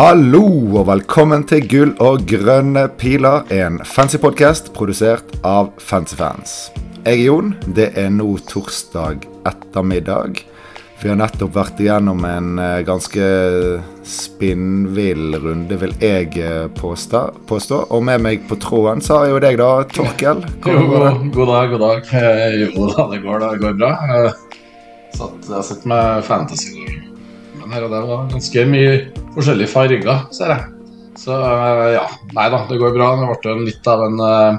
Hallo og velkommen til Gull og grønne piler, en fancy podkast produsert av Fancyfans. Jeg er Jon. Det er nå torsdag ettermiddag. Vi har nettopp vært igjennom en eh, ganske spinnvill runde, vil jeg eh, påstå, påstå. Og med meg på tråden så har jeg jo deg, da, Torkel. Jo, god, god dag, god dag. Eh, Jo da, det går, det går bra. Jeg har sett med fantasy. Her og der var ganske mye forskjellige farger, ser jeg. Så eh, ja, nei da, det går bra. Det ble litt av en eh,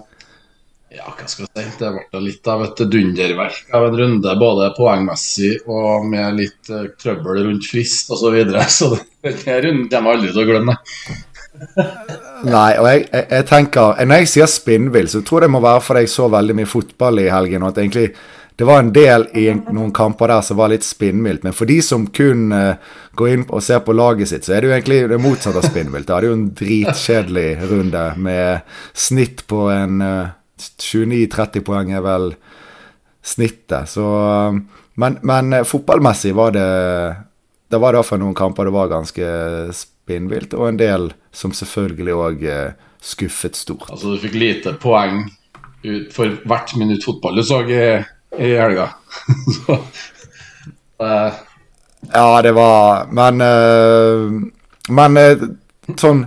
Ja, hva skal jeg si? Det ble litt av et dunderverk av en runde, både poengmessig og med litt eh, trøbbel rundt frist osv. Så, videre. så denne runden kommer jeg aldri til å glemme. Nei, og jeg, jeg, jeg tenker Når jeg sier spinnvill, så tror jeg det må være fordi jeg så veldig mye fotball i helgen. og at egentlig det var en del i en, noen kamper der som var litt spinnvilt. Men for de som kun uh, går inn og ser på laget sitt, så er det jo egentlig det motsatte av spinnvilt. Da er det jo en dritkjedelig runde med snitt på en uh, 29-30 poeng er vel snittet. Så Men, men uh, fotballmessig var det Det var det iallfall noen kamper det var ganske spinnvilt, og en del som selvfølgelig òg skuffet stort. Altså, du fikk lite poeng ut for hvert minutt fotball du så i, i helga. så, uh. Ja, det var Men, uh, men uh, sånn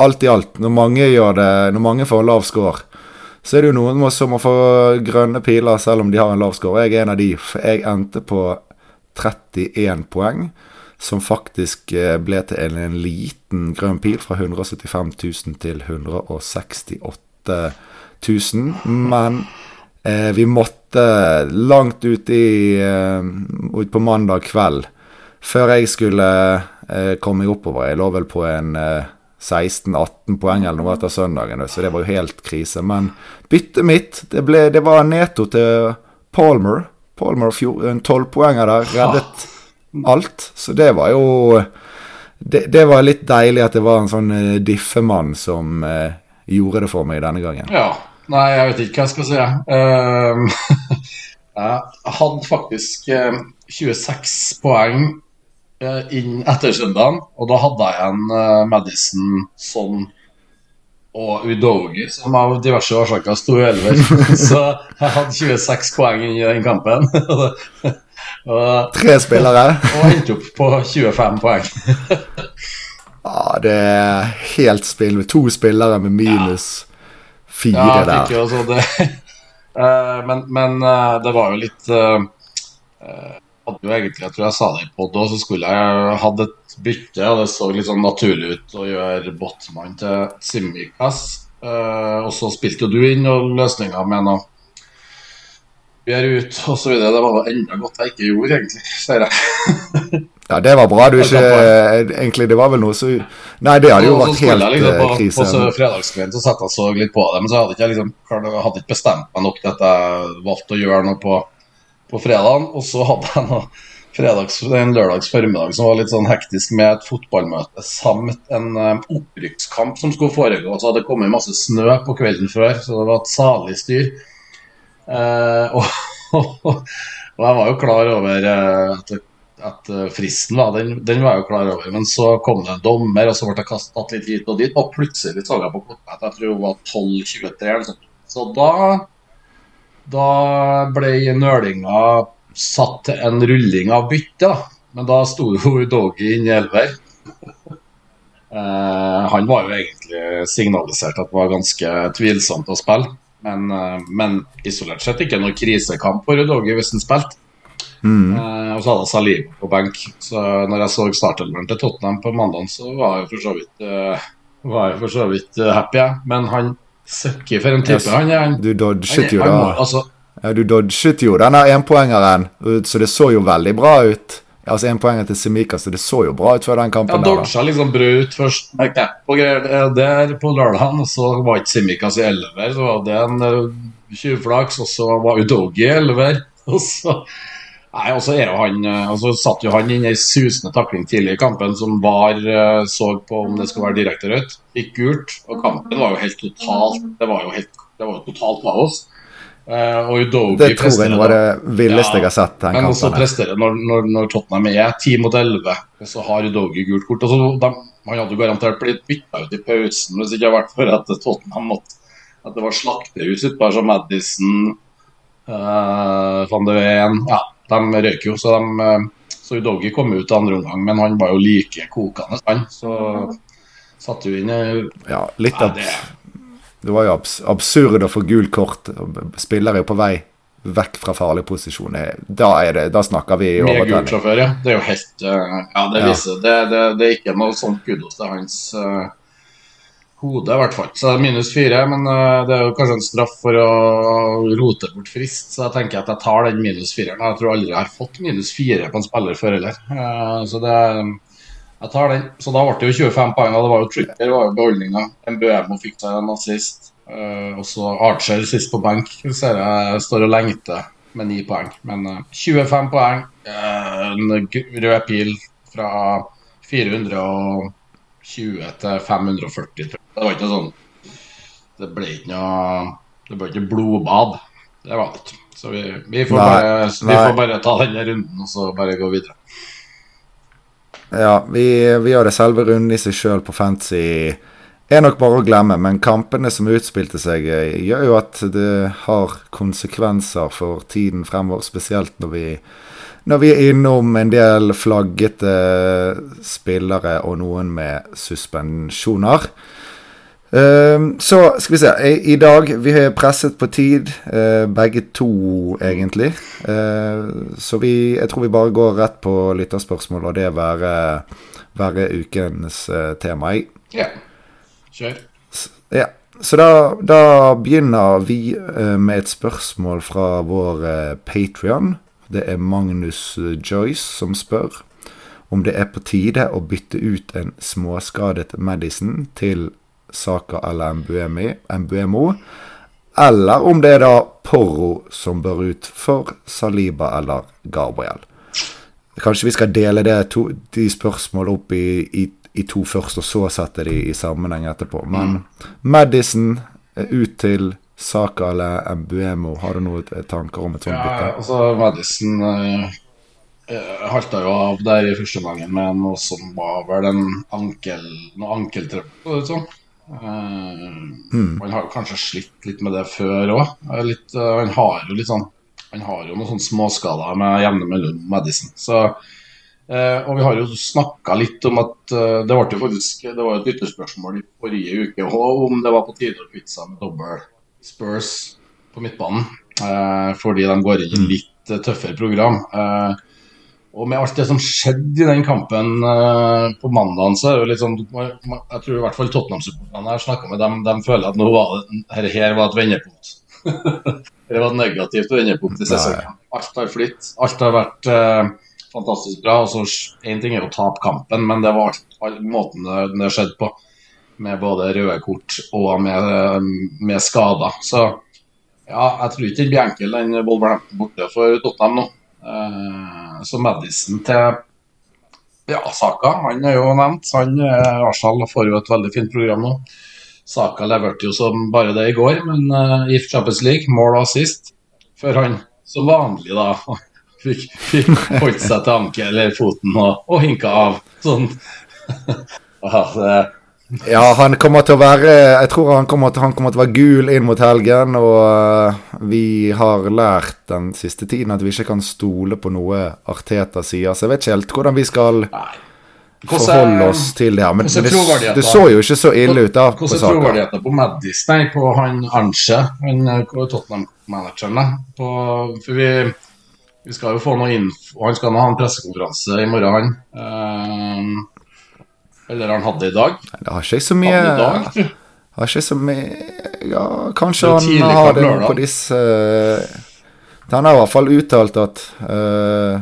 alt i alt, når mange gjør det Når mange får lav score, så er det jo noen som må få grønne piler selv om de har en lav score. Jeg er en av de. Jeg endte på 31 poeng, som faktisk eh, ble til en, en liten grønn pil fra 175 000 til 168 000. Men eh, vi måtte langt ut i eh, ut på mandag kveld før jeg skulle eh, komme oppover. Jeg lå vel på en eh, 16-18 poeng eller noe etter søndagen, så det var jo helt krise. Men byttet mitt, det, ble, det var Neto til Palmer. Palmer en tolvpoenger der, reddet alt. Så det var jo det, det var litt deilig at det var en sånn eh, diffemann som eh, gjorde det for meg denne gangen. ja. Nei, jeg vet ikke hva jeg skal si. jeg. Eh, jeg hadde faktisk eh, 26 poeng eh, inn etter søndagen, og da hadde jeg eh, Madison, sånn og Udogi, som av diverse årsaker sto i elver. Så jeg hadde 26 poeng inn i den kampen. og, Tre spillere. og endte opp på 25 poeng. Ja, det er helt spill. med To spillere med minus fire Ja, der. jo altså det Eh, Men, men eh, det var jo litt eh, hadde jo egentlig, Jeg tror jeg sa det i pod så skulle jeg hatt et bytte. Og det så litt sånn naturlig ut å gjøre Botman til Simmikas. Eh, og så spilte jo du inn noen løsninger med noe vi er ut og så videre. Det var da enda godt jeg ikke gjorde, egentlig, ser jeg. Ja, det var bra. Du ikke Egentlig, det var vel noe så Nei, det hadde jo Og vært helt liksom eh, på, krise. på så fredagskvelden så satt jeg og så litt på det, men så hadde ikke jeg liksom hadde ikke bestemt meg nok til at jeg valgte å gjøre noe på, på fredagen. Og så hadde jeg noe fredags, en lørdags formiddag som var litt sånn hektisk med et fotballmøte samt en um, opprykkskamp som skulle foregå. Så hadde det kommet masse snø på kvelden før, så det var et salig styr. Eh, og, og jeg var jo klar over eh, at, at eh, fristen var, den, den var jeg jo klar over. Men så kom det en dommer, og så ble jeg kastet litt hit og dit. Og plutselig så jeg på klokka at jeg tror det var 12.23 eller noe sånt. Så da, da ble nølinga satt til en rulling av bytte. Men da sto jo Doggy inne i elver. Uh, han var jo egentlig signalisert at det var ganske tvilsomt å spille. Men, eh, men isolert sett ikke noe krisekamp for Udogi hvis han spilte. Mm. Eh, og så hadde jeg Saliba på benk. Så når jeg så startelveren til Tottenham på mandag, så var jeg for så vidt, uh, for så vidt uh, happy, jeg. Men han søkker for en type. Yes. Han han, Du dodget jo da. altså, Ja, du dodget jo denne énpoengeren, så det så jo veldig bra ut. Altså énpoenger til Semikas, det så jo bra ut før den kampen. Ja, Dodja liksom brød først med cap og greier eh, der på lørdagen, og så var ikke Simikas i elver. Så var det en eh, tjuvflaks, og så var Udogi i elver. Og så Nei, og så er jo han eh, Og så satt jo han inn i ei susende takling tidlig i kampen som VAR så på om det skulle være direkte rødt. Fikk gult, og kampen var jo helt totalt Det var jo helt det var jo totalt kaos. Eh, og Udogi Det tror jeg var det villeste jeg har sett den men også kampen. presterer når, når, når Tottenham er 10 mot 11, så har Udogi gult kort. Altså, de, Han hadde garantert blitt bytta ut i pausen hvis det ikke hadde vært for at Tottenham måtte At det var slaktehus utpå her, som Madison, uh, van de Ven Ja, de røyk jo, så de uh, så Udogi kom ut andre omgang, men han var jo like kokende, han. Så satte jo inn Ja, litt av ja, det, var jo abs absurd å få gult kort. Spillere er jo på vei vekk fra farlig posisjon. Da, det, da snakker vi Med gult fra før, ja. Det er jo helt Ja, det viser ja. Det, det, det, er ikke noe sånt kudos til hans uh, hode, i hvert fall. Så minus fire, men uh, det er jo kanskje en straff for å rote bort frist. Så jeg tenker at jeg tar den minus fireren. Jeg tror aldri jeg har fått minus fire på en spiller før heller. Uh, så det jeg tar den. Så da ble det jo 25 poeng, det var jo Tripper var jo beholdninga. Mbuemo fikk seg en assist. Uh, og så Archer sist på benk. Ser jeg står og lengter med 9 poeng. Men uh, 25 poeng, uh, en rød pil fra 420 til 540. Det var ikke sånn Det ble ikke noe Det ble ikke blodbad. Det var det ikke. Så vi, vi, får, nei, bare, vi får bare ta denne runden og så bare gå videre. Ja, vi, vi det selve runden i seg sjøl på fancy. er nok bare å glemme, men kampene som utspilte seg, eh, gjør jo at det har konsekvenser for tiden fremover. Spesielt når vi, når vi er innom en del flaggete spillere og noen med suspensjoner. Uh, så skal vi se. I, I, dag Vi har presset på tid, uh, begge to, egentlig. Uh, så vi, jeg tror vi bare går rett på lytterspørsmål, og det være, være ukens tema. Ja. Kjør. ja. Så da, da, begynner vi med et spørsmål fra vår Patrion. Det er Magnus Joyce som spør om det er på tide å bytte ut en småskadet Madison til Saka eller Mbuemo. Eller om det er da Porro som bør ut for Saliba eller Gabriel. Kanskje vi skal dele to, de spørsmålene opp i, i, i, to først, og så sette de i sammenheng etterpå. Men mm. Madison ut til Saka eller Mbuemo. Har du noen tanker om et sånt bytte? Ja, altså Madison øh, halta jo av der i første gangen med noe som var vel en ankel, noe ankeltrøbbel. Sånn. Mm. Han har jo kanskje slitt litt med det før òg. Han har jo litt sånn Han har jo noen sånne småskader med jevne mellom Madison. Så, uh, og vi har jo snakka litt om at Det ble jo faktisk Det var et lytterspørsmål i forrige uke òg om det var på tide å kvitte seg med dobbel Spurs på midtbanen. fordi de går inn i litt tøffere program. Uh, og med alt det som skjedde i den kampen uh, på mandagen, så er det jo litt sånn Jeg tror i hvert fall Tottenham-supporterne jeg har snakka med dem, de føler at nå var det, her, her var et vendepunkt. det var et negativt vendepunkt i sesongen. Alt har flytt. Alt har vært uh, fantastisk bra. og så Én ting er å tape kampen, men det var all, måten det, det skjedde på. Med både røde kort og med, med skader. Så ja, jeg tror ikke det blir enkel, den Wolverhampton borte for Tottenham nå. Uh, så Madison til ja, Saka, han er jo nevnt. Han uh, Arsenal får jo et veldig fint program nå. Saka leverte jo som bare det i går, men uh, i Champions League, mål og assist. Før han som vanlig da fikk, fikk holdt seg til anke eller foten og, og hinka av. Sånn. ja, det, ja, han kommer til å være Jeg tror han kommer til, han kommer til å være gul inn mot helgen. Og uh, vi har lært den siste tiden at vi ikke kan stole på noe Arteta sier. Så jeg vet ikke helt hvordan vi skal forholde oss til det her. Men det, det, så jo ikke så ille ut da. Hvordan er troverdigheten på Maddis? Nei, på han Arnche, han eh, Tottenham-manageren. For vi, vi, skal jo få noe info Han skal nå ha en pressekonferanse i morgen, han. Uh, eller han hatt det i dag? Det har ikke så mye dag, Har ikke så mye Ja, kanskje han har det på disse Han har i hvert fall uttalt at uh,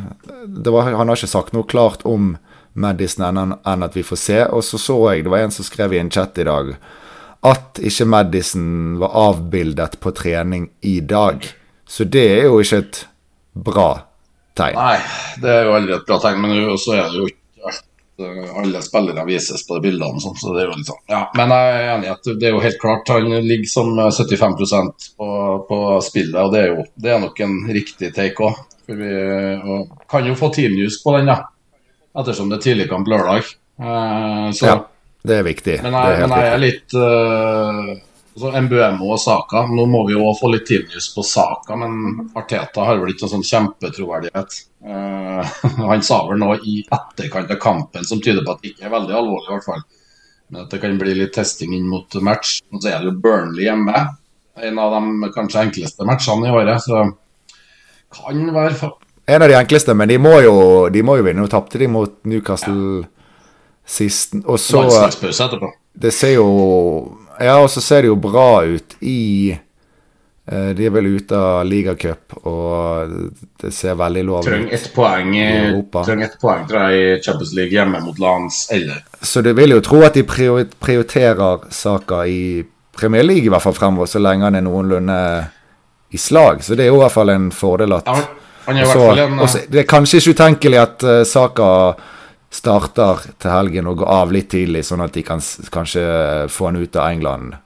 var, Han har ikke sagt noe klart om Madison enn, enn at vi får se. Og så så jeg det var en som skrev i en chat i dag at ikke Madison var avbildet på trening i dag. Så det er jo ikke et bra tegn. Nei, det er jo aldri et bra tegn. Men så er det jo ikke Eh, alle spillere vises på de bildene. Sånn, så det er jo litt sånn. Ja, men jeg er enig i at det er jo helt klart han ligger som 75% på, på spillet, og det er jo det er nok en riktig take òg. Vi kan jo få teamnews på den, da. Ettersom det er tidligkamp lørdag. Eh, så, ja, det er viktig. Men jeg, er, men jeg er litt uh, altså MBMO og Saka. Nå må vi jo få litt tidligere på Saka, men Arteta har vel ikke noen sånn kjempetroverdighet. Uh, han sa vel noe i etterkant av kampen som tyder på at det ikke er veldig alvorlig, i hvert fall. Men at det kan bli litt testing inn mot match. Og så er det jo Burnley hjemme. En av de kanskje enkleste matchene i året. Så kan være En av de enkleste, men de må jo, de må jo vinne. Nå tapte de mot Newcastle ja. sist. Og så. Det ser jo Ja, og så ser det jo bra ut i Eh, de er vel ute av ligacup, og det ser veldig lovlig ut. Trenger ett poeng, trenger et poeng tror jeg, i Champions League hjemme mot lands, eller Så du vil jo tro at de prioriterer saka i Premier League i hvert fall fremover, så lenge han er noenlunde i slag. Så det er jo i hvert fall en fordel at ja, han er i hvert fall en, også, Det er kanskje ikke utenkelig at uh, Saka starter til helgen og går av litt tidlig, sånn at de kan kanskje få han ut av England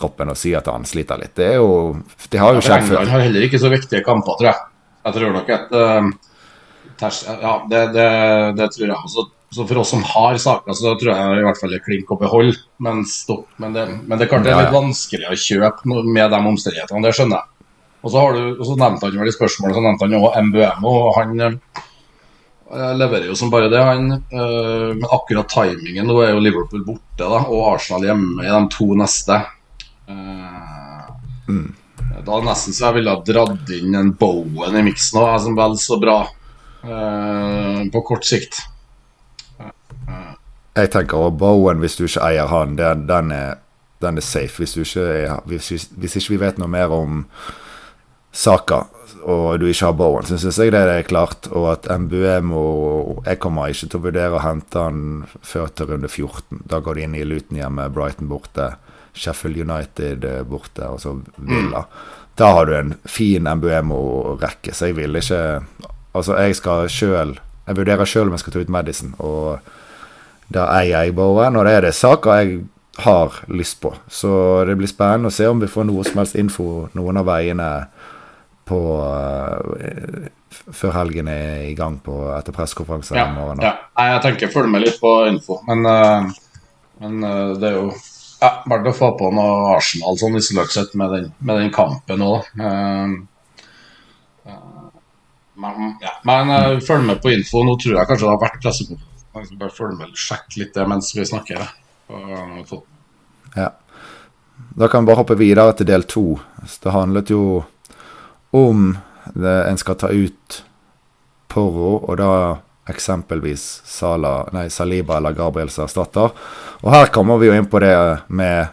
troppen og si at han sliter litt. Det jo Det har jo skjedd før. Han har heller ikke så viktige kamper, tror jeg. Jeg tror nok at uh, ters, Ja, det, det, det, tror jeg. også. så, for oss som har saker, så tror jeg i hvert fall det klink i hold. Men, stopp, men, det, men det klart det er litt vanskelig å kjøpe med de omstendighetene, det skjønner jeg. Og så, har du, og så nevnte han vel i spørsmålet så nevnte han òg MBMO, og han uh, leverer jo som bare det, han. Uh, men akkurat timingen Nå er jo Liverpool borte, da, og Arsenal hjemme i de to neste. Mm. Da nesten så jeg ville ha dratt inn en Bowen i miksen òg, som vel så bra uh, på kort sikt. Jeg tenker også Bowen, hvis du ikke eier han, den, den, er, den er, safe. Hvis, ikke hvis, hvis, ikke vi vet noe mer om saka, og du ikke har Bowen, så syns jeg det er klart. Og at MBM og Jeg kommer ikke til å vurdere å hente han før til runde 14. Da går de inn i Luton hjemme, Brighton borte. Sheffield United eh, borte, og så Villa. Mm. Da har du en fin Mbuemo-rekke, så jeg vil ikke Altså, jeg skal sjøl Jeg vurderer sjøl om jeg skal ta ut Madison, og da eier jeg Bowen, og det er det saker jeg har lyst på. Så det blir spennende å se om vi får noe som helst info noen av veiene på uh, før helgen er i gang på etter pressekonferanse ja, i morgen. Ja. Jeg tenker følge med litt på info, men, uh, men uh, det er jo ja, Verdt å få på noe Arsenal sånn isolert sett med den, med den kampen òg. Men, ja. men følg med på info. Nå tror jeg kanskje det har vært pressekonferanse. Bare følg med, Sjekk litt det mens vi snakker. ja. Da kan vi bare hoppe videre til del to. Det handlet jo om det, en skal ta ut Porro, og da eksempelvis Sala, nei, Saliba eller Gabriel som erstatter. Og her kommer vi jo inn på det med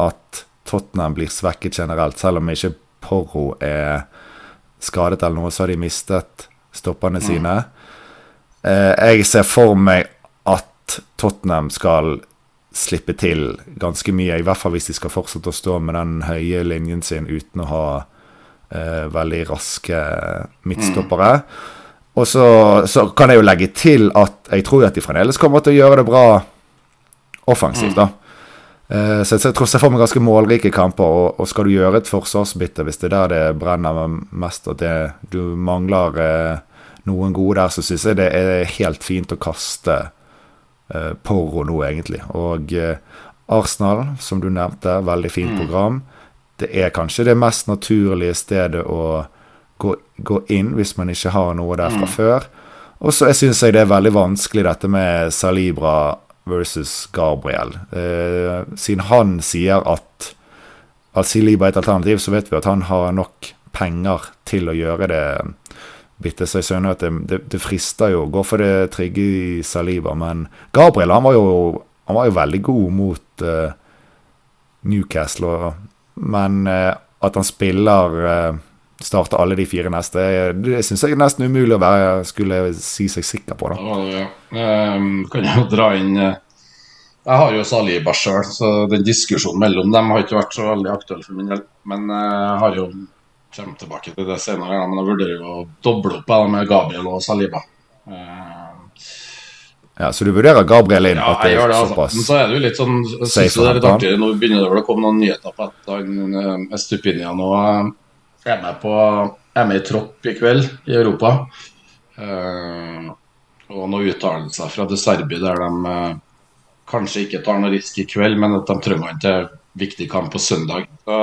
at Tottenham blir svekket generelt. Selv om ikke Porro er skadet eller noe, så har de mistet stoppene mm. sine. Eh, jeg ser for meg at Tottenham skal slippe til ganske mye, i hvert fall hvis de skal fortsette å stå med den høye linjen sin uten å ha eh, veldig raske midtstoppere. Mm. Og så, så, kan jeg jo legge til at jeg tror at de fremdeles kommer til å gjøre det bra offensivt. da. Uh, så jeg tror jeg får meg ganske målrike kamper, og, og, skal du gjøre et forsvarsbytte hvis det er der det brenner mest, og det, du mangler uh, noen gode der, så syns jeg det er helt fint å kaste uh, Porro nå, egentlig. Og Arsenal, som du nevnte, veldig fint mm. Det er kanskje det mest naturlige stedet å gå, gå, inn hvis man ikke har noe der fra mm. før. Og så syns jeg det er veldig vanskelig dette med Salibra versus Gabriel. Eh, siden han sier at, at Salibra er et alternativ, så vet vi at han har nok penger til å gjøre det bitte, Så jeg skjønner at det, det, det, frister jo å gå for det trygge i Saliba, men Gabriel han var jo, han var jo veldig god mot uh, Newcastle, men uh, at han spiller uh, starte alle de fire neste. Det syns jeg er nesten umulig å være, skulle si seg sikker på. Da. Ja, ja. Um, kan jo dra inn uh, Jeg har jo Saliba sjøl, så den diskusjonen mellom dem har ikke vært så veldig aktuell for min del. Men jeg har jo kommer tilbake til det senere, men jeg vurderer jo å doble opp med Gabriel og Saliba. Uh, ja, Så du vurderer Gabriel inn? Ja, jeg gjør det. altså. Men så er det jo litt sånn jeg synes det er litt artig, Nå begynner det vel å komme noen nyheter på at han nå Estupinian og er med, på, er med i tropp i kveld i Europa. Uh, og noen uttalelser fra De Serbi der de uh, kanskje ikke tar noe risk i kveld, men at de trenger han til viktig kamp på søndag. Så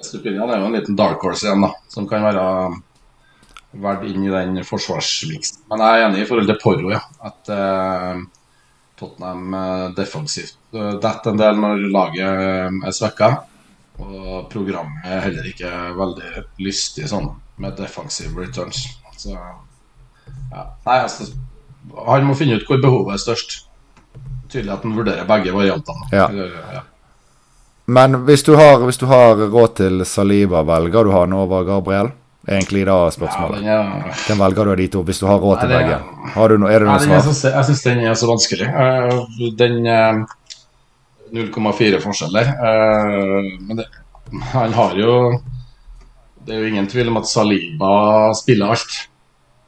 Estupinian er jo en liten dark horse igjen, da, som kan være verdt inn i den forsvarsmiksen. Men jeg er enig i forhold til Porro, ja. At eh, Tottenham eh, defensivt eh, detter en del når laget eh, er svekka. Og programmet er heller ikke veldig lystig sånn med defensive returns. Så ja. Nei, altså, han må finne ut hvor behovet er størst. Tydelig at han vurderer begge variantene. Ja. Ja. Men hvis du, har, hvis du har råd til Saliba, velger du han over Gabriel? Egentlig da Ja, spørsmålet. den er, Hvem velger du av de to, hvis du har råd til begge? Har du no, er det noe svar? jeg syns den er så vanskelig. Eh, Den eh, 0,4 forskjell der. Eh, Men det, han har jo Det er jo ingen tvil om at Saliba spiller alt.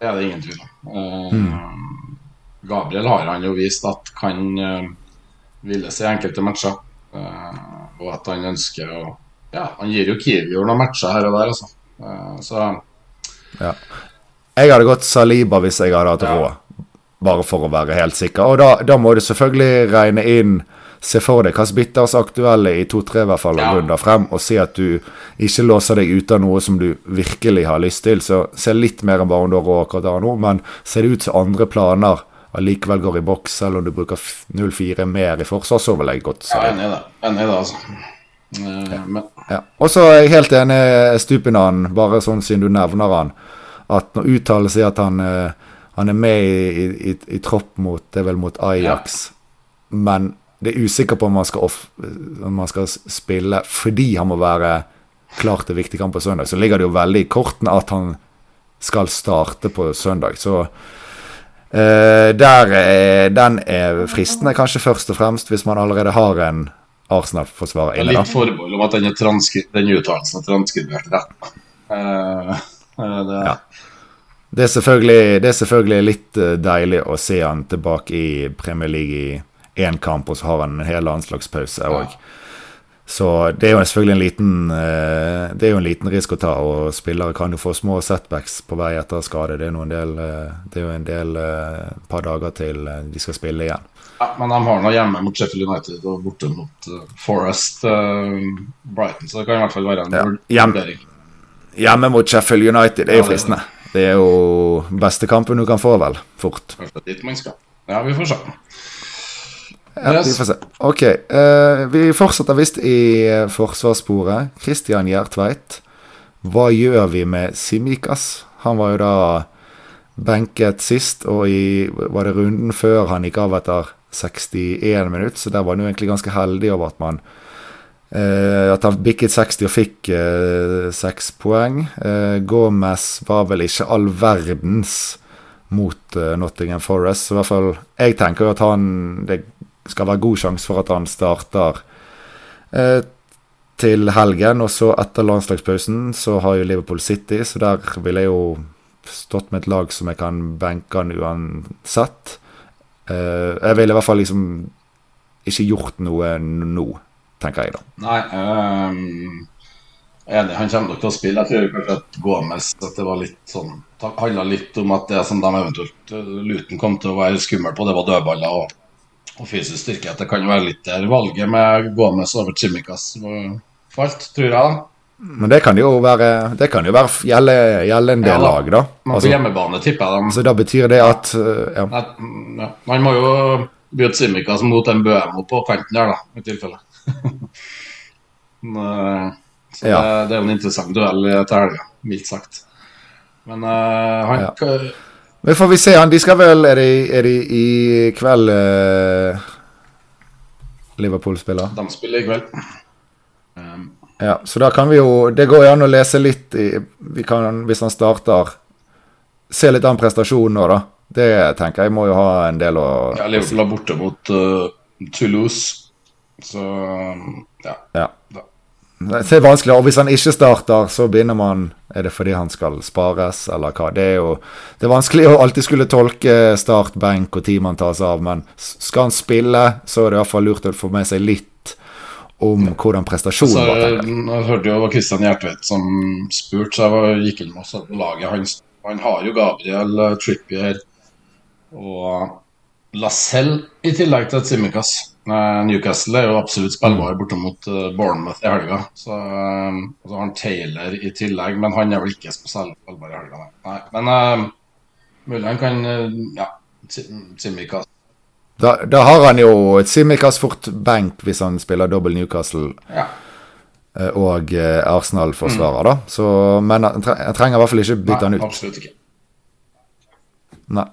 Det er det ingen tvil om. Eh, Gabriel har han jo vist at kan hviles i enkelte matcher. Eh, og at han ønsker å Ja, han gir jo Kiwior noen matcher her og der, altså. Eh, ja. Jeg hadde gått Saliba hvis jeg hadde hatt Ja. råd, bare for å være helt sikker. Og da, da må du selvfølgelig regne inn Se for deg hvilke bitters aktuelle i to-tre i hvert fall Ja. runder frem, og si at du ikke låser deg ute av noe som du virkelig har lyst til. Så se litt mer enn bare om du har råd akkurat der nå, men ser det ut som andre planer allikevel går i boks, selv om du bruker 0-4 mer i forsvar, så vil jeg gått si det. Saliba. enig i det. Enig i det, altså. Eh, Men Ja. Og så er jeg helt enig Stupinan, bare sånn siden du nevner han, at når uttales sier at han, eh, han er med i, i, i, tropp mot Det er vel mot Ajax, men det er usikker på om han skal, off, om han skal spille fordi han må være klar til viktig kamp på søndag. Så ligger det jo veldig i kortene at han skal starte på søndag. Så eh, der er, den er fristende, kanskje først og fremst hvis man allerede har en Arsenal-forsvarer er inne. litt forbehold om at den, er den uttalelsen er transkribert rett. Eh, eh, det, Ja. Det er det er selvfølgelig litt eh, deilig å se han tilbake i Premier League i én kamp, og så har han en hel landslagspause òg. Så det er jo selvfølgelig en liten eh, Det er jo en liten risk å ta, og spillere kan jo få små setbacks på vei etter skade. Det er, del, eh, det er jo en del eh, par dager til de skal spille igjen. Ja, men de har nå hjemme mot Sheffield United og borte mot Forest Brighton, så det kan i hvert fall være en Ja, vurdering. Hjemme mot Sheffield United det er jo fristende. Det er jo beste kampen du kan få, vel. Fort. Fall dit man skal. Ja, vi får se. Ja, vi får se. Ok, Uh, vi fortsetter visst i eh, forsvarssporet. Christian Gjertveit. Hva gjør vi med Simikas? Han var jo da benket sist, og i var det runden før han gikk av etter 61 minutter, så der var han jo egentlig ganske heldig over at man uh, At han bikket 60 og fikk seks poeng. Gomez var vel ikke all verdens mot Nottingham Forest, så i hvert fall Jeg tenker jo at han Det skal være god sjanse for at han starter eh, til helgen. Og så etter landslagspausen så har jo Liverpool City, så der ville jeg jo stått med et lag som jeg kan benke han uansett. Eh, jeg ville i hvert fall liksom ikke gjort noe nå, tenker jeg da. Nei, um enig. Han kommer nok til å spille. Jeg tror kanskje at Gomez at det var litt sånn handla litt om at det som de eventuelt eh, Luton kom til å være skummel på, det var dødballer og, og fysisk styrke. At det kan være litt der valget med Gomez over Chimicas falt, tror jeg. da. Men det kan jo være Det kan jo være gjelde, gjelde en del Ja lag, da. Men på Altså, hjemmebane tipper jeg dem så da betyr det at eh, ja. Mm, ja. Man må jo bytte Simicas mot en Bøemo på kanten der, da, i tilfelle. Eh, så Ja. det, det er jo en interessant duell til helga, mildt sagt. Men uh, han. Men får vi se, han, de skal vel Er de, er det i kveld eh, Liverpool spiller? De spiller i kveld. Um, Ja, så da kan vi jo Det går jo an å lese litt i vi kan, Hvis han starter Se litt an prestasjonen nå, da. Det tenker jeg må jo ha en del å ja, Liverpool er borte mot uh, Toulouse, så ja. Ja. Det er vanskelig, og Hvis han ikke starter, så begynner man Er det fordi han skal spares, eller hva? Det er jo Det er vanskelig å alltid skulle tolke start, benk og team han tas av, men skal han spille, så er det iallfall lurt å få med seg litt om hvordan Så, prestasjonen var. tenker jeg. hørte jo Christian Gjertveit som spurte, så jeg var, gikk inn med laget hans. Han har jo Gabriel eh, Trippier, Og Lacelle i tillegg til Simicas. Newcastle er jo absolutt spillbar borte mot eh, Bournemouth i helga. Så, eh, og så har han Taylor i tillegg, men han er vel ikke spillbar i helga. Nei. Men uh, mulig han kan Ja, Simicas. Da, da, har han jo et Simicas fort benk hvis han spiller dobbel Newcastle. Ja. Og Arsenal-forsvarer, mm. da. Så, men jeg trenger i hvert fall ikke bytte han ut. Absolutt ikke. Nei.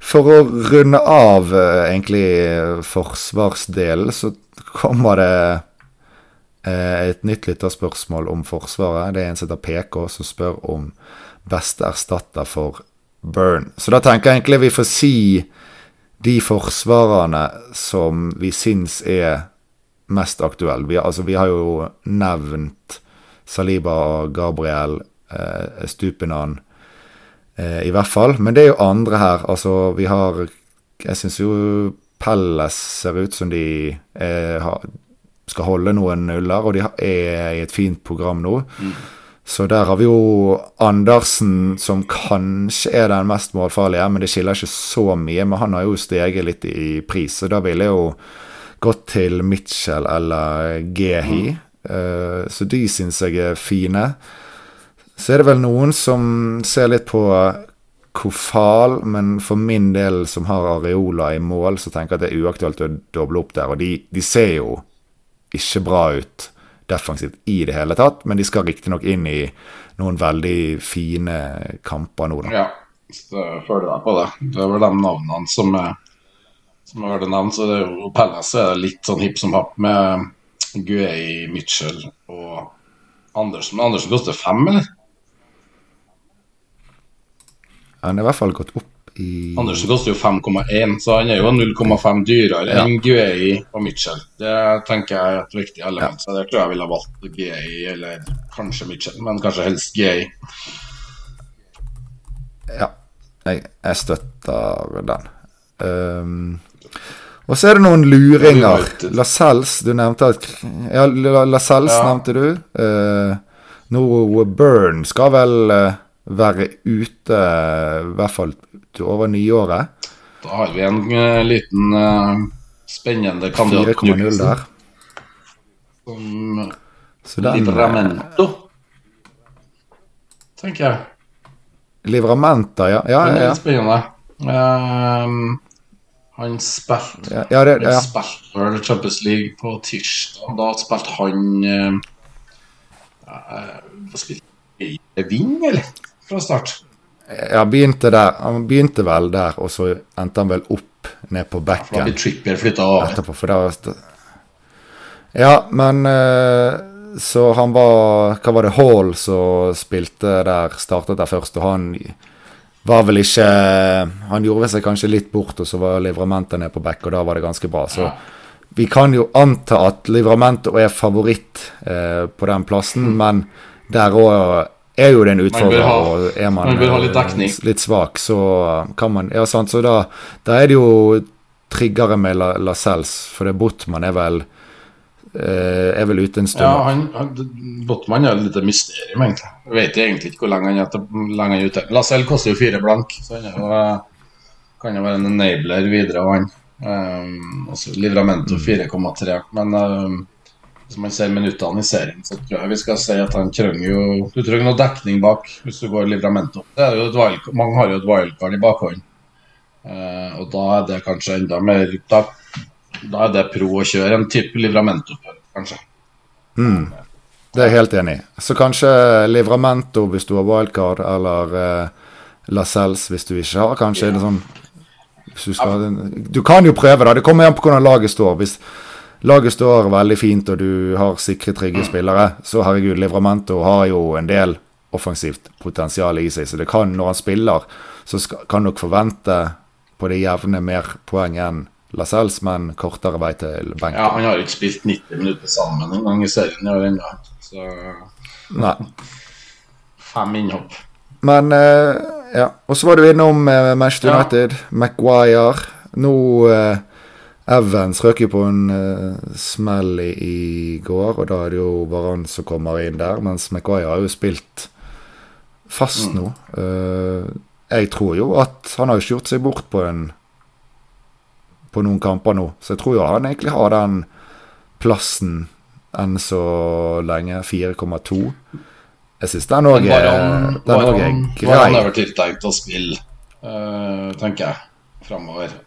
For å runde av eh, egentlig forsvarsdelen, så kommer det eh, et nytt lytterspørsmål om Forsvaret. Det er en som heter PK, som spør om beste erstatter for Burn. Så da tenker jeg egentlig vi får si de forsvarerne som vi syns er mest aktuelle. Vi, altså, vi har jo nevnt Saliba og Gabriel, eh, Stupinan Eh, I hvert fall. Men det er jo andre her. Altså, vi har Jeg syns jo Pelles ser ut som de er, skal holde noen nuller, og de er i et fint program nå. Mm. Så der har vi jo Andersen, som kanskje er den mest målfarlige, men det skiller ikke så mye. Men han har jo steget litt i pris, så da ville jeg jo gått til Mitchell eller Gehi. Mm. Uh, så de syns jeg er fine. Så er det vel noen som ser litt på Kofal, men for min del som har Areola i mål, så tenker jeg at det er uaktuelt å doble opp der. Og de, de ser jo ikke bra ut defensivt i det hele tatt, men de skal riktignok inn i noen veldig fine kamper nå, da. Ja, så føler deg på det. Det er vel de navnene som er som har vært nevnt, så det er jo Pelles er litt sånn hipp som happ med Guei Mitchell og Andersen. Andersen koster fem, eller? Han er i hvert fall gått opp i Andersen koster jo 5,1, så han er jo 0,5 dyrere ja. enn Guei og Mitchell. Det tenker jeg er et viktig element. Ja. Så det tror jeg ville ha valgt Guei eller kanskje Mitchell, men kanskje helst Guei. Ja, jeg, jeg støtter den. Um, og så er det noen luringer. Lascelles, du nevnte at Ja, Lascelles ja. nevnte du. Uh, Noe Burn skal vel uh, være ute i hvert fall til over nyåret. Da har vi en uh, liten uh, spennende kandidat. 4,0 der. Som Livramento, tenker jeg. Livramenta, ja. ja, ja, ja. Spennende. Um, han spilte ja, ja, det, ja. spilte Champions League på tirsdag. Da spilte han uh, spilte Ving, eller? Fra start? Ja, begynte der. Han begynte vel der, og så endte han vel opp ned på bekken. Da Trippier flytta over. Etterpå, for da, ja, men eh, Så han var Hva var det Hall som spilte der, startet der først, og han var vel ikke Han gjorde seg kanskje litt bort, og så var Livramento ned på bekk, og da var det ganske bra. Så ja. vi kan jo anta at Livramento er favoritt eh, på den plassen, mm. men der òg er jo det en utfordrer. og er man, man litt, dekning. litt svak, så kan man Ja, sant. Så da, da er det jo triggere med Lascelles, for det Botman er vel eh, er vel ute en stund. Ja, han, han, Botman er litt mysterium, egentlig. Jeg vet egentlig ikke hvor lenge han er, ute. Lascelles koster jo fire blank, så han jo, eh, kan jo være en enabler videre. Og han. Um, Livramento 4,3. Men um, hvis man ser minuttene i serien, så tror jeg vi skal si at han trenger jo Du trenger noe dekning bak hvis du går Livramento. Det er jo et wild, mange har jo et wildcard i bakhånd. Eh, og da er det kanskje enda mer Da, da er det pro å kjøre en type Livramento, kanskje. Mm. Det er jeg helt enig i. Så kanskje Livramento hvis du har wildcard, eller eh, Lascelles hvis du ikke har. Kanskje ja. er det sånn du, skal, du, kan jo prøve, da. Det kommer an på hvordan laget står. Hvis laget står veldig fint, og du har sikre, trygge spillere, så herregud, Livramento har jo en del offensivt potensial i seg. Så det kan, når han spiller, så skal, kan nok forvente på det jevne mer poeng enn Lascelles, men kortere vei til benken. Ja, han har ikke spilt 90 minutter sammen en gang i serien i år ennå, så Nei. Fem innhopp. Men uh, ja. Og så var du innom uh, Manchester United, ja. Maguire. Nå uh, Evans røk jo på en uh, smell i, i, går, og da er det jo Varan som kommer inn der. Mens Maguire har jo spilt fast mm. nå. Uh, jeg tror jo at han har ikke gjort seg bort på en på noen kamper nå, så jeg tror jo han egentlig har den plassen enn så lenge. 4,2. Jeg syns den òg er, den også er grei. Varan er vel tiltenkt å spille, uh, tenker jeg, framover.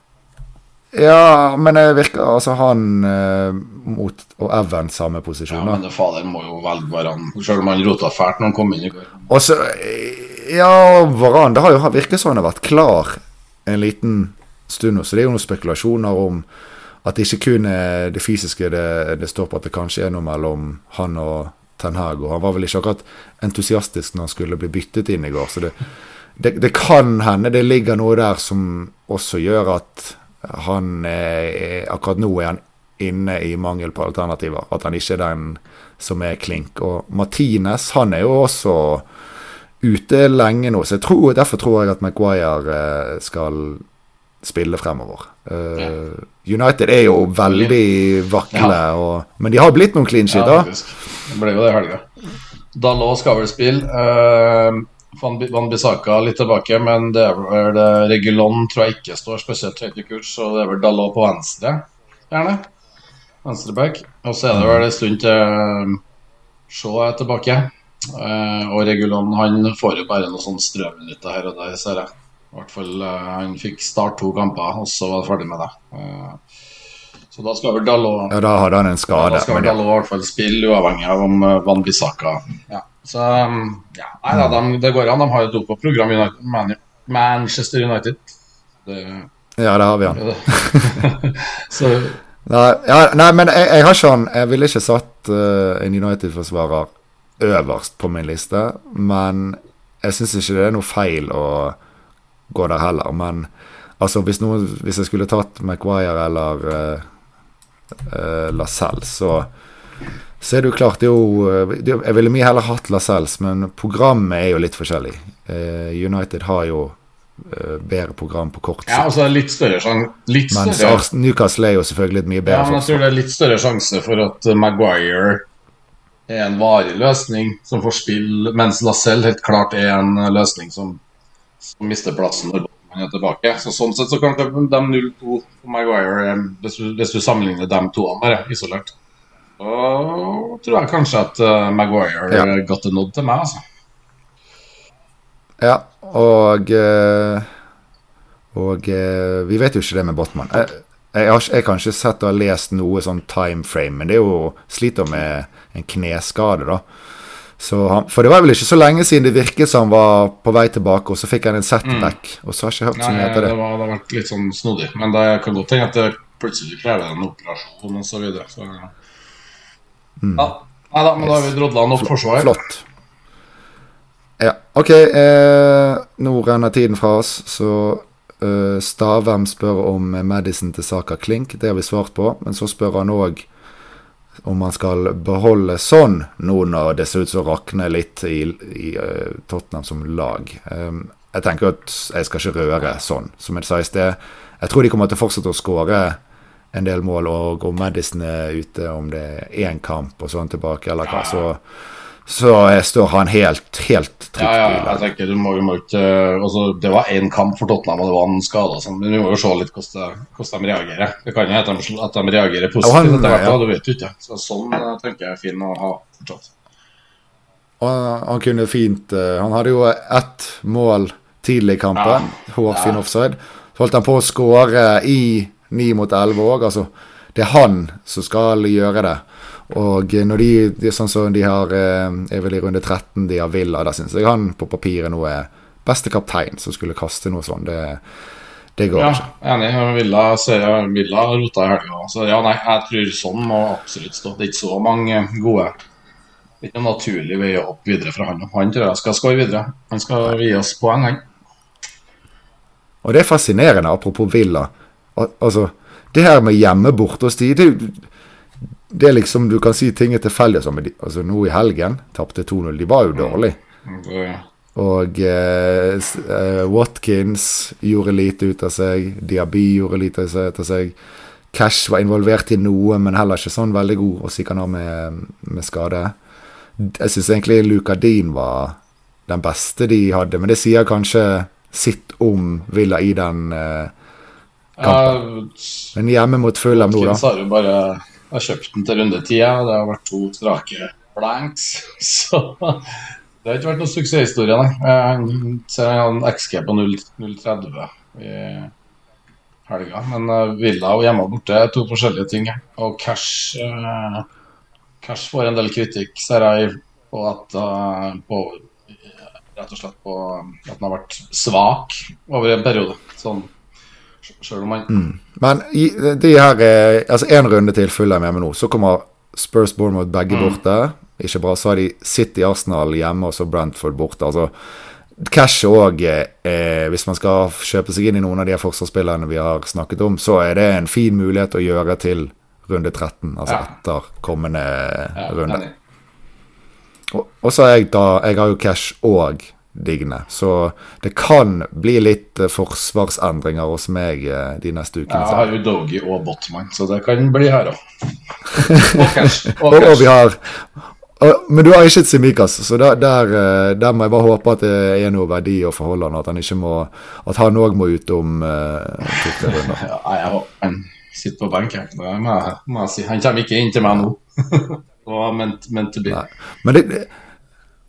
Ja, men det virker altså han uh, mot og Even samme posisjon. Ja, men det fader må jo velge Varan, selv om han rota fælt når han kom inn i går. Og så, ja, Varan Det har jo virket som han har vært klar en liten stund nå, så det er jo noen spekulasjoner om at det ikke kun er det fysiske det, det står på, at det kanskje er noe mellom han og Ten Hag. Og han var vel ikke akkurat entusiastisk når han skulle bli byttet inn i går. Så det, det, det kan hende det ligger noe der som også gjør at han er, akkurat nå er han inne i mangel på alternativer. At han ikke er den som er klink. Og Martinez han er jo også ute lenge nå, så tror, derfor tror jeg at Maguire eh, skal spille fremover. Uh, United er jo veldig vakle, ja. og, men de har blitt noen clean shit, da. det ble jo det i helga. Dalot skal vel spille. Uh, Van Bissaka litt tilbake, men det er vel Regulon tror jeg ikke står spesielt høyt i kurs, så det er vel Dalot på venstre, gjerne. Venstreback. Og så er det vel en stund til uh, Shaw er tilbake. Uh, og Regulon han får jo bare noen sånne strøminutter her og der, ser jeg. I hvert fall Han fikk start to kamper, og så var det ferdig med det. Så da skal vel Dalot Ja, da hadde han en skade. Ja, da skal vel Dalot i hvert fall spille, uavhengig av om Van Bissaka ja. Så um, ja, nei da, de, det går an. De har et dopprogram United, Manchester United. Det, ja, det har vi, han. så Nei, ja, nei, men jeg, jeg, har han Jeg ville ikke satt uh, en United-forsvarer øverst på min liste, men jeg syns ikke det er noe feil å gå der heller. Men altså, hvis, noen, hvis jeg skulle tatt Maguire eller uh, uh, Lascelles, så, så er det jo klart det er jo, Jeg ville mye heller hatt Lascelles, men programmet er jo litt forskjellig. Uh, United har jo bedre program på kort sikt. Ja, altså litt større sjanse Mens Newcastle er jo selvfølgelig et mye bedre ja, men jeg tror det er litt større sjanse for at Maguire er en varig løsning som får spille, mens Lacelle helt klart er en løsning som som mister plassen når man er tilbake. Så Sånn sett så kan de 0-2 på Maguire, hvis du, hvis du sammenligner dem to bare isolert, så tror jeg kanskje at uh, Maguire ja. got a nod til meg, altså. Ja, og uh, Og uh, vi vet jo ikke det med Botman. Jeg, jeg, har, jeg kan ikke sett og lest noe sånn time frame, men det er jo sliter med en kneskade, da. Han, for det var vel ikke så lenge siden det virket som han var på vei tilbake, og så fikk han en setback. Mm. Og så har jeg ikke hørt så mye etter det. Det, var, det har vært litt sånn snodig. Men det kan godt hende at det plutselig krever en operasjon og så videre. Så, mm. ja. Nei da, men da har vi drodla nok forsvar. Flott. Ja, OK. Eh, nå renner tiden fra oss, så eh, Stavem spør om Madison til Saka Klink. Det har vi svart på. Men så spør han òg om han skal beholde sånn nå når det ser ut som rakner rakne litt i, i uh, Tottenham som lag. Um, jeg tenker at jeg skal ikke røre sånn. Som jeg sa i sted, jeg tror de kommer til å fortsette å skåre en del mål, og om Madison er ute, om det er én kamp og sånn tilbake, eller hva, så så står han helt, helt trygt ja, ja, jeg tenker du må, må ikke altså, Det var én kamp for Tottenham, og det var en skade. Sånn, men vi må jo se litt hvordan, hvordan de reagerer. Det kan jo hete at de reagerer positivt etter hvert, ja. du vet jo ikke. Så Sånn eh, tenker jeg er fin å ha fortsatt. Han, han, kunne fint eh, Han hadde jo ett mål tidlig i kampen, ja. hårfin offside. Så holdt han på å skåre i 9 mot 11 òg. Altså, det er han som skal gjøre det. Og når de, de sånn som de har eh, er vel i runde 13, de har Villa, da syns jeg han på papiret nå er beste kaptein som skulle kaste noe sånt. Det, det går ja, ikke. Enig. Villa, ser Villa rota i helga. Så ja, nei, jeg tror sånn må absolutt stå. Det er ikke så mange gode Det ikke noen naturlig vei opp videre fra han. Han tror jeg skal skåre videre. Han skal gi oss poeng, han. Og det er fascinerende, apropos Villa. Al altså, det her med hjemme borte hos de, det, det er liksom Du kan si ting er tilfeldig. Altså, altså, nå i helgen tapte 2-0. De var jo dårlige. Og eh, eh, Watkins gjorde lite ut av seg. Diaby gjorde lite ut av seg. Cash var involvert i noe, men heller ikke sånn veldig god. Og sikkert av med, med skade. Jeg syns egentlig Luka Dean var den beste de hadde, men det sier kanskje sitt om Villa i den eh, Ja, Men hjemme mot Fulham nå, da. har jo bare jeg har kjøpt den til runde ti, og det har vært to strake blanks. Så det har ikke vært noen suksesshistorie, nei. Jeg ser jeg har en XG på 0,30 i helga. Men eh, Villa og hjemme og borte er to forskjellige ting. Og Cash eh, Cash får en del kritikk, ser jeg, på at eh, på, Rett og slett på at den har vært svak over en periode. Sånn Sjøl om han Men i, de her eh, Altså én runde til Fulham hjemme nå. Så kommer Spurs Bournemouth begge borte. Ikke bra. Så har de City Arsenal hjemme og så Brentford borte. Altså Cash òg, eh, hvis man skal kjøpe seg inn i noen av de forsvarsspillerne vi har snakket om, så er det en fin mulighet å gjøre til runde 13, altså Ja. etter kommende ja, runde. Og, og så har jeg da Jeg har jo cash og Digne, så det kan bli litt eh, forsvarsendringer hos meg eh, de neste ukene. Jeg har jo Doggy og Botman, så det kan bli her òg. Og cash. Og Og, vi har Men du har ikke et Simikas, så der, der, eh, der må jeg bare håpe at det er noe verdi å forholde han, at han ikke må At han òg må ut om uh, to-tre runder. Ja, jeg håper sitter på benk. Han kommer ikke inn til meg nå. Det var meant, meant to be. Nei. Men det-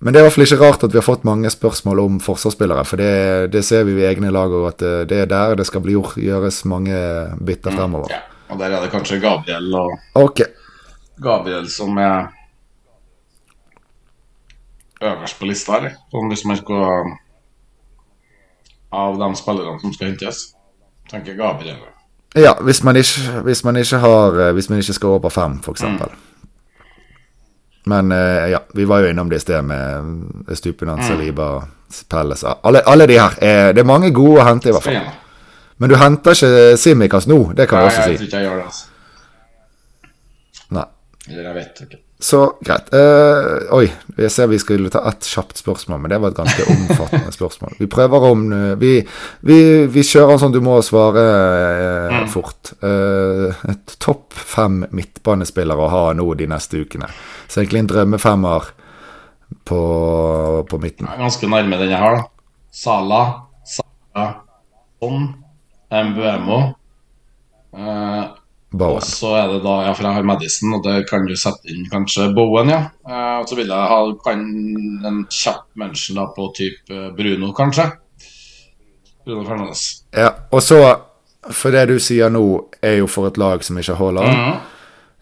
men det er i hvert fall ikke rart at vi har fått mange spørsmål om forsvarsspillere. For det, det ser vi i egne lag òg, at det, er der det skal bli gjort, gjøres mange bytter fremover. Ja, og der er det kanskje Gabriel og Ok. Gabriel som er øverst på lista, eller? Sånn hvis man skal Av de spillerne som skal hentes, tenker Gabriel. Ja, hvis man ikke, hvis man ikke har Hvis man ikke skal over fem, f.eks. Men eh, ja, vi var jo innom det i sted med Stupinan, Saliba, Pelles alle, alle de her. Er, det er mange gode å hente, i hvert fall. Men du henter ikke Simikas nå, det kan Nei, jeg også jeg tror ikke jeg gjør det, altså. Nei. Eller jeg vet ikke. Så greit. Uh, oi, jeg ser vi skulle ta ett kjapt spørsmål, men det var et ganske omfattende spørsmål. Vi prøver om eh, Vi, vi, vi kjører sånn du må svare eh, fort. Uh, topp fem midtbanespillere å ha nå de neste ukene. Så egentlig en drømmefemmer på, på midten. Ganske nærme den jeg har, da. Sala, Sala, Son, Mbuemo. Eh, og så er det da, ja, for jeg har Madison, og det kan du sette inn kanskje Bowen, ja. Eh, og så vil jeg ha kan, en kjapp mention da på type Bruno, kanskje. Bruno Fernandes. Ja, og så, for det du sier nå, er jo for et lag som ikke har Haaland. -hmm.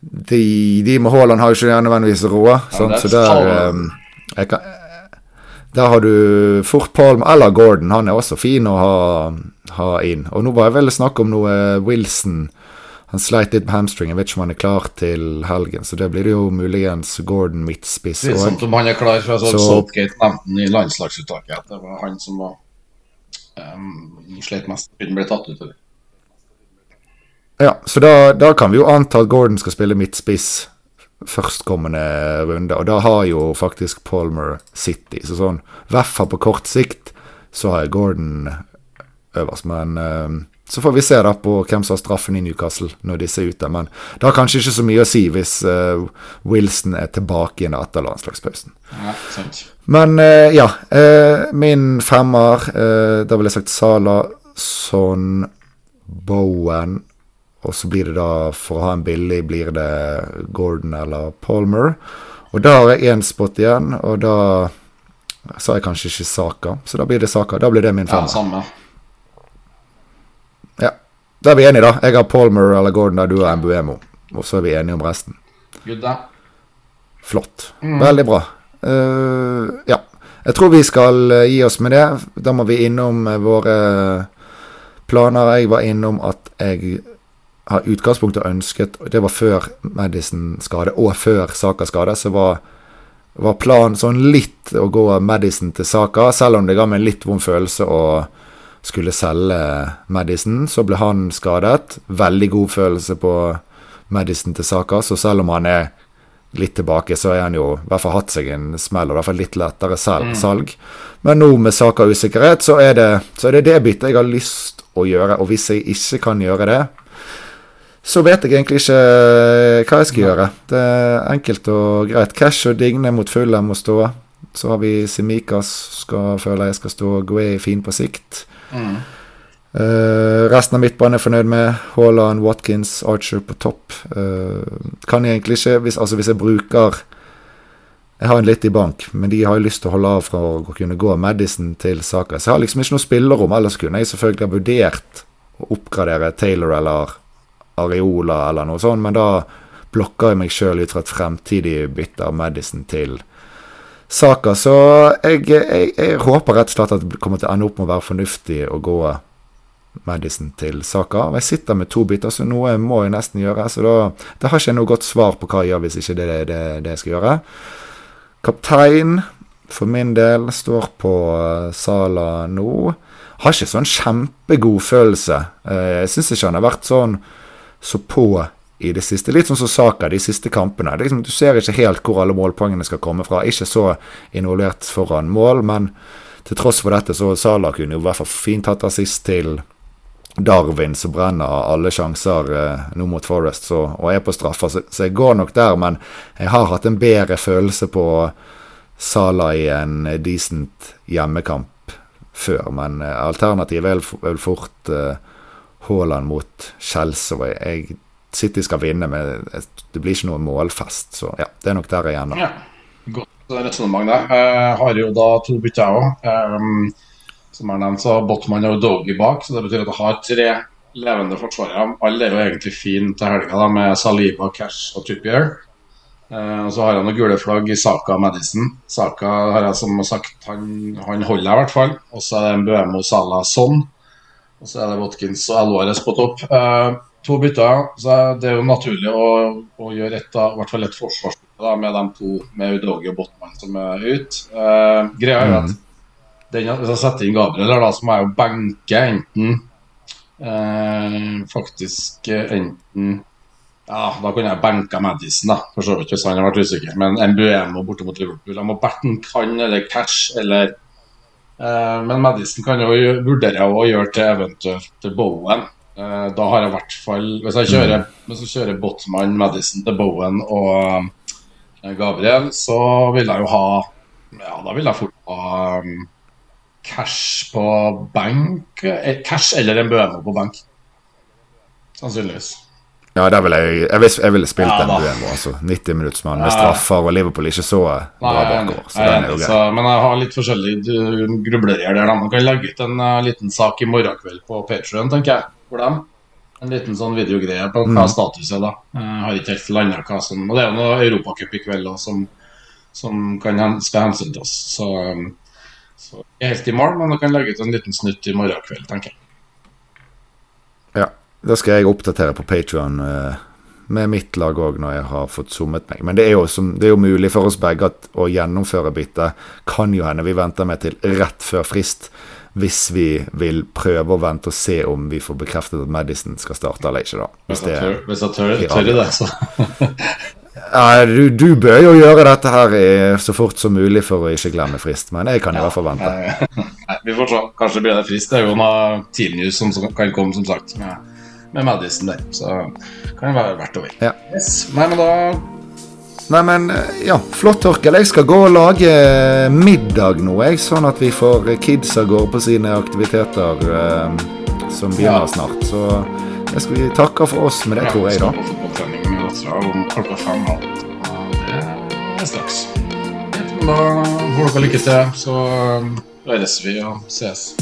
De, de med Haaland har jo ikke nødvendigvis råd, ja, så der eh, jeg kan, Der har du fort Palm eller Gordon. Han er også fin å ha, ha inn. Og nå var jeg vel snakk om noe Wilson. Han sleit litt med. Jeg vet ikke om han er klar til helgen, så det blir jo muligens Gordon midtspiss òg. Sånn om han er klar, for jeg så Southgate nevnte han i landslagsuttaket. At det var han som var um, slet mest. Han ble tatt ut. Eller? Ja, så da, da kan vi jo anta at Gordon skal spille midtspiss førstkommende runde, og da har jo faktisk Palmer City. Så sånn, i hvert fall på kort sikt, så har jeg Gordon øverst. Men eh, så får vi se da på hvem som har straffen i Newcastle når disse er ute. Men det har kanskje ikke så mye å si hvis uh, Wilson er tilbake igjen etter landslagspausen. Ja, sant. Men uh, ja, Uh, min femmer Da ville jeg sagt Sala, Son, Bowen. Og så blir det da, for å ha en billig, blir det Gordon eller Palmer. Og da har jeg én spot igjen, og da sa jeg kanskje ikke Saka, så da blir det Saka. Da blir det min Ja, femmer. samme. Da er vi enige, da. Jeg har Palmer eller Gordon, da du har Mbuemo. Og så er vi enige om resten. Good, da. Flott. Veldig bra. Uh, ja. Jeg tror vi skal eh, gi oss med det. Da må vi innom eh, våre planer. Jeg var innom at jeg har utgangspunktet ønsket Det var før Madison-skade, og før Saka-skade, så var, var planen sånn litt å gå Madison til Saka, selv om det ga meg en litt vond følelse å skulle selge Madison. Så ble han skadet. Veldig god følelse på Madison til Saka, så selv om han er litt tilbake, så har han jo i hvert fall hatt seg en smell, og i hvert fall litt lettere sel salg. Men nå med Saka usikkerhet, så er det så er det, det byttet jeg har lyst å gjøre. Og hvis jeg ikke kan gjøre det, så vet jeg egentlig ikke hva jeg skal gjøre. Det er enkelt og greit. Cash og Digne mot Fulham må stå. Så har vi Simikas, skal, føler jeg skal stå Guay fin på sikt. Eh, resten av midtbanen er fornøyd med. Haaland, Watkins, Archer på topp. Uh, kan jeg egentlig ikke hvis, Altså hvis jeg bruker Jeg har en litt i bank, men de har jo lyst til å holde av fra å kunne gå Madison til Saka. Så jeg har liksom ikke noe spillerom. Ellers kunne jeg selvfølgelig ha vurdert å oppgradere Taylor eller Areola eller noe sånt, men da blokker jeg meg sjøl ut fra et fremtidig bytte av Madison til Saka. Så jeg, jeg, jeg håper rett og slett at det kommer til å ende opp med å være fornuftig å gå Madison til Saka. Jeg sitter med to bytter, så noe må jeg nesten gjøre. Så da, da har ikke jeg noe godt svar på hva jeg gjør hvis ikke det er det, det, jeg skal gjøre. Kaptein for min del står på uh, Sala nå. Har ikke sånn kjempegod følelse. Uh, jeg syns ikke han har vært sånn så på i det siste. Litt sånn som Saka de siste kampene. Liksom, du ser ikke helt hvor alle målpoengene skal komme fra. Ikke så involvert foran mål, men til tross for dette, så Sala kunne jo i hvert fall fint hatt assist til Darwin som brenner alle sjanser eh, nå mot Forest så, og er på straffer. Så, så, jeg går nok der, men jeg har hatt en bedre følelse på Sala i en decent hjemmekamp før. Men eh, alternativet er vel fort eh, Haaland mot Chelsea. Jeg, City skal vinne, men det blir ikke noe målfest. Så ja, det er nok der igjen. Da. Ja, godt resonnement der. Jeg har jo da to bytter, jeg òg. Som er nevnt, så har Botman og Doggy bak, så det betyr at jeg har tre levende forsvarere. Alle er jo egentlig fine til helga, da, med Saliba, Cash og Trippier. Eh, og så har jeg noen gule flagg i Saka og Madison. Saka har jeg som sagt, han, han holder jeg i hvert fall. Og så er det Mbuemo Salah Son. Og så er det Watkins og Alvarez på topp. Eh, to bytter. Så det er jo naturlig å, å gjøre et, i hvert fall et forsvarsbytte med de to med Udogi og Botman som er ute. Eh, greia er at den, hvis jeg setter inn Gabriel, da, så må jeg jo benke enten eh, Faktisk enten Ja, da kunne jeg benka Madison, da, for så vidt, hvis han har vært usikker. Men Mbuemo borte mot Liverpool. Jeg må benke kan eller Cash eller eh, Men Madison kan jo vurdere å gjøre til eventuelt Bowen. Eh, da har jeg i hvert fall Hvis jeg kjører, hvis jeg kjører Botman, Madison til Bowen og eh, Gabriel, så vil jeg jo ha Ja, da vil jeg fort ha um, cash på bank. Eh, cash eller en Bømo på bank. Sannsynligvis. Ja, der vil jeg Jeg ville spilt ja, en Buemo. Altså 90 minuttsmann med straffer og Liverpool ikke så bra bakover. Så den er jo grei. Men jeg har litt forskjellige grublerier der. Man kan legge ut en uh, liten sak i morgen kveld på Patrion, tenker jeg. For dem. En liten sånn videogreie på hva mm. status er da. Jeg har ikke helt landa hva som Og det er jo noe Europacup i kveld da, som, som kan, skal hensyn til oss. Så jeg er helt i mål, men jeg kan legge ut en liten snutt i morgen kveld, tenker jeg. Ja, da skal jeg oppdatere på Patrion uh, med mitt lag òg når jeg har fått summet meg. Men det er jo, som, det er jo mulig for oss begge at å gjennomføre byttet kan jo hende vi venter med til rett før frist. Hvis vi vil prøve å vente og se om vi får bekreftet at Madison skal starte eller ikke. da Hvis, jeg tør, hvis jeg tør, tør det, så du, du, bør jo gjøre dette her så fort som mulig for å ikke glemme frist, men jeg kan i hvert fall vente. Nei, vi får se. Kanskje blir det frist. Det er jo noe Team News som kan komme, som sagt, med, med Madison der. Så kan det være verdt å vite. Ja. Yes. Nei, men da Nei, men ja, flott, Torkel. Jeg skal gå og lage middag nå, jeg, sånn at vi får kidsa går på sine aktiviteter eh, som begynner ja. snart. Så jeg skal vi takke for oss med det, tror jeg, da dattera om klokka fem. Og det er straks. Da får dere lykke til, så høres vi og ses.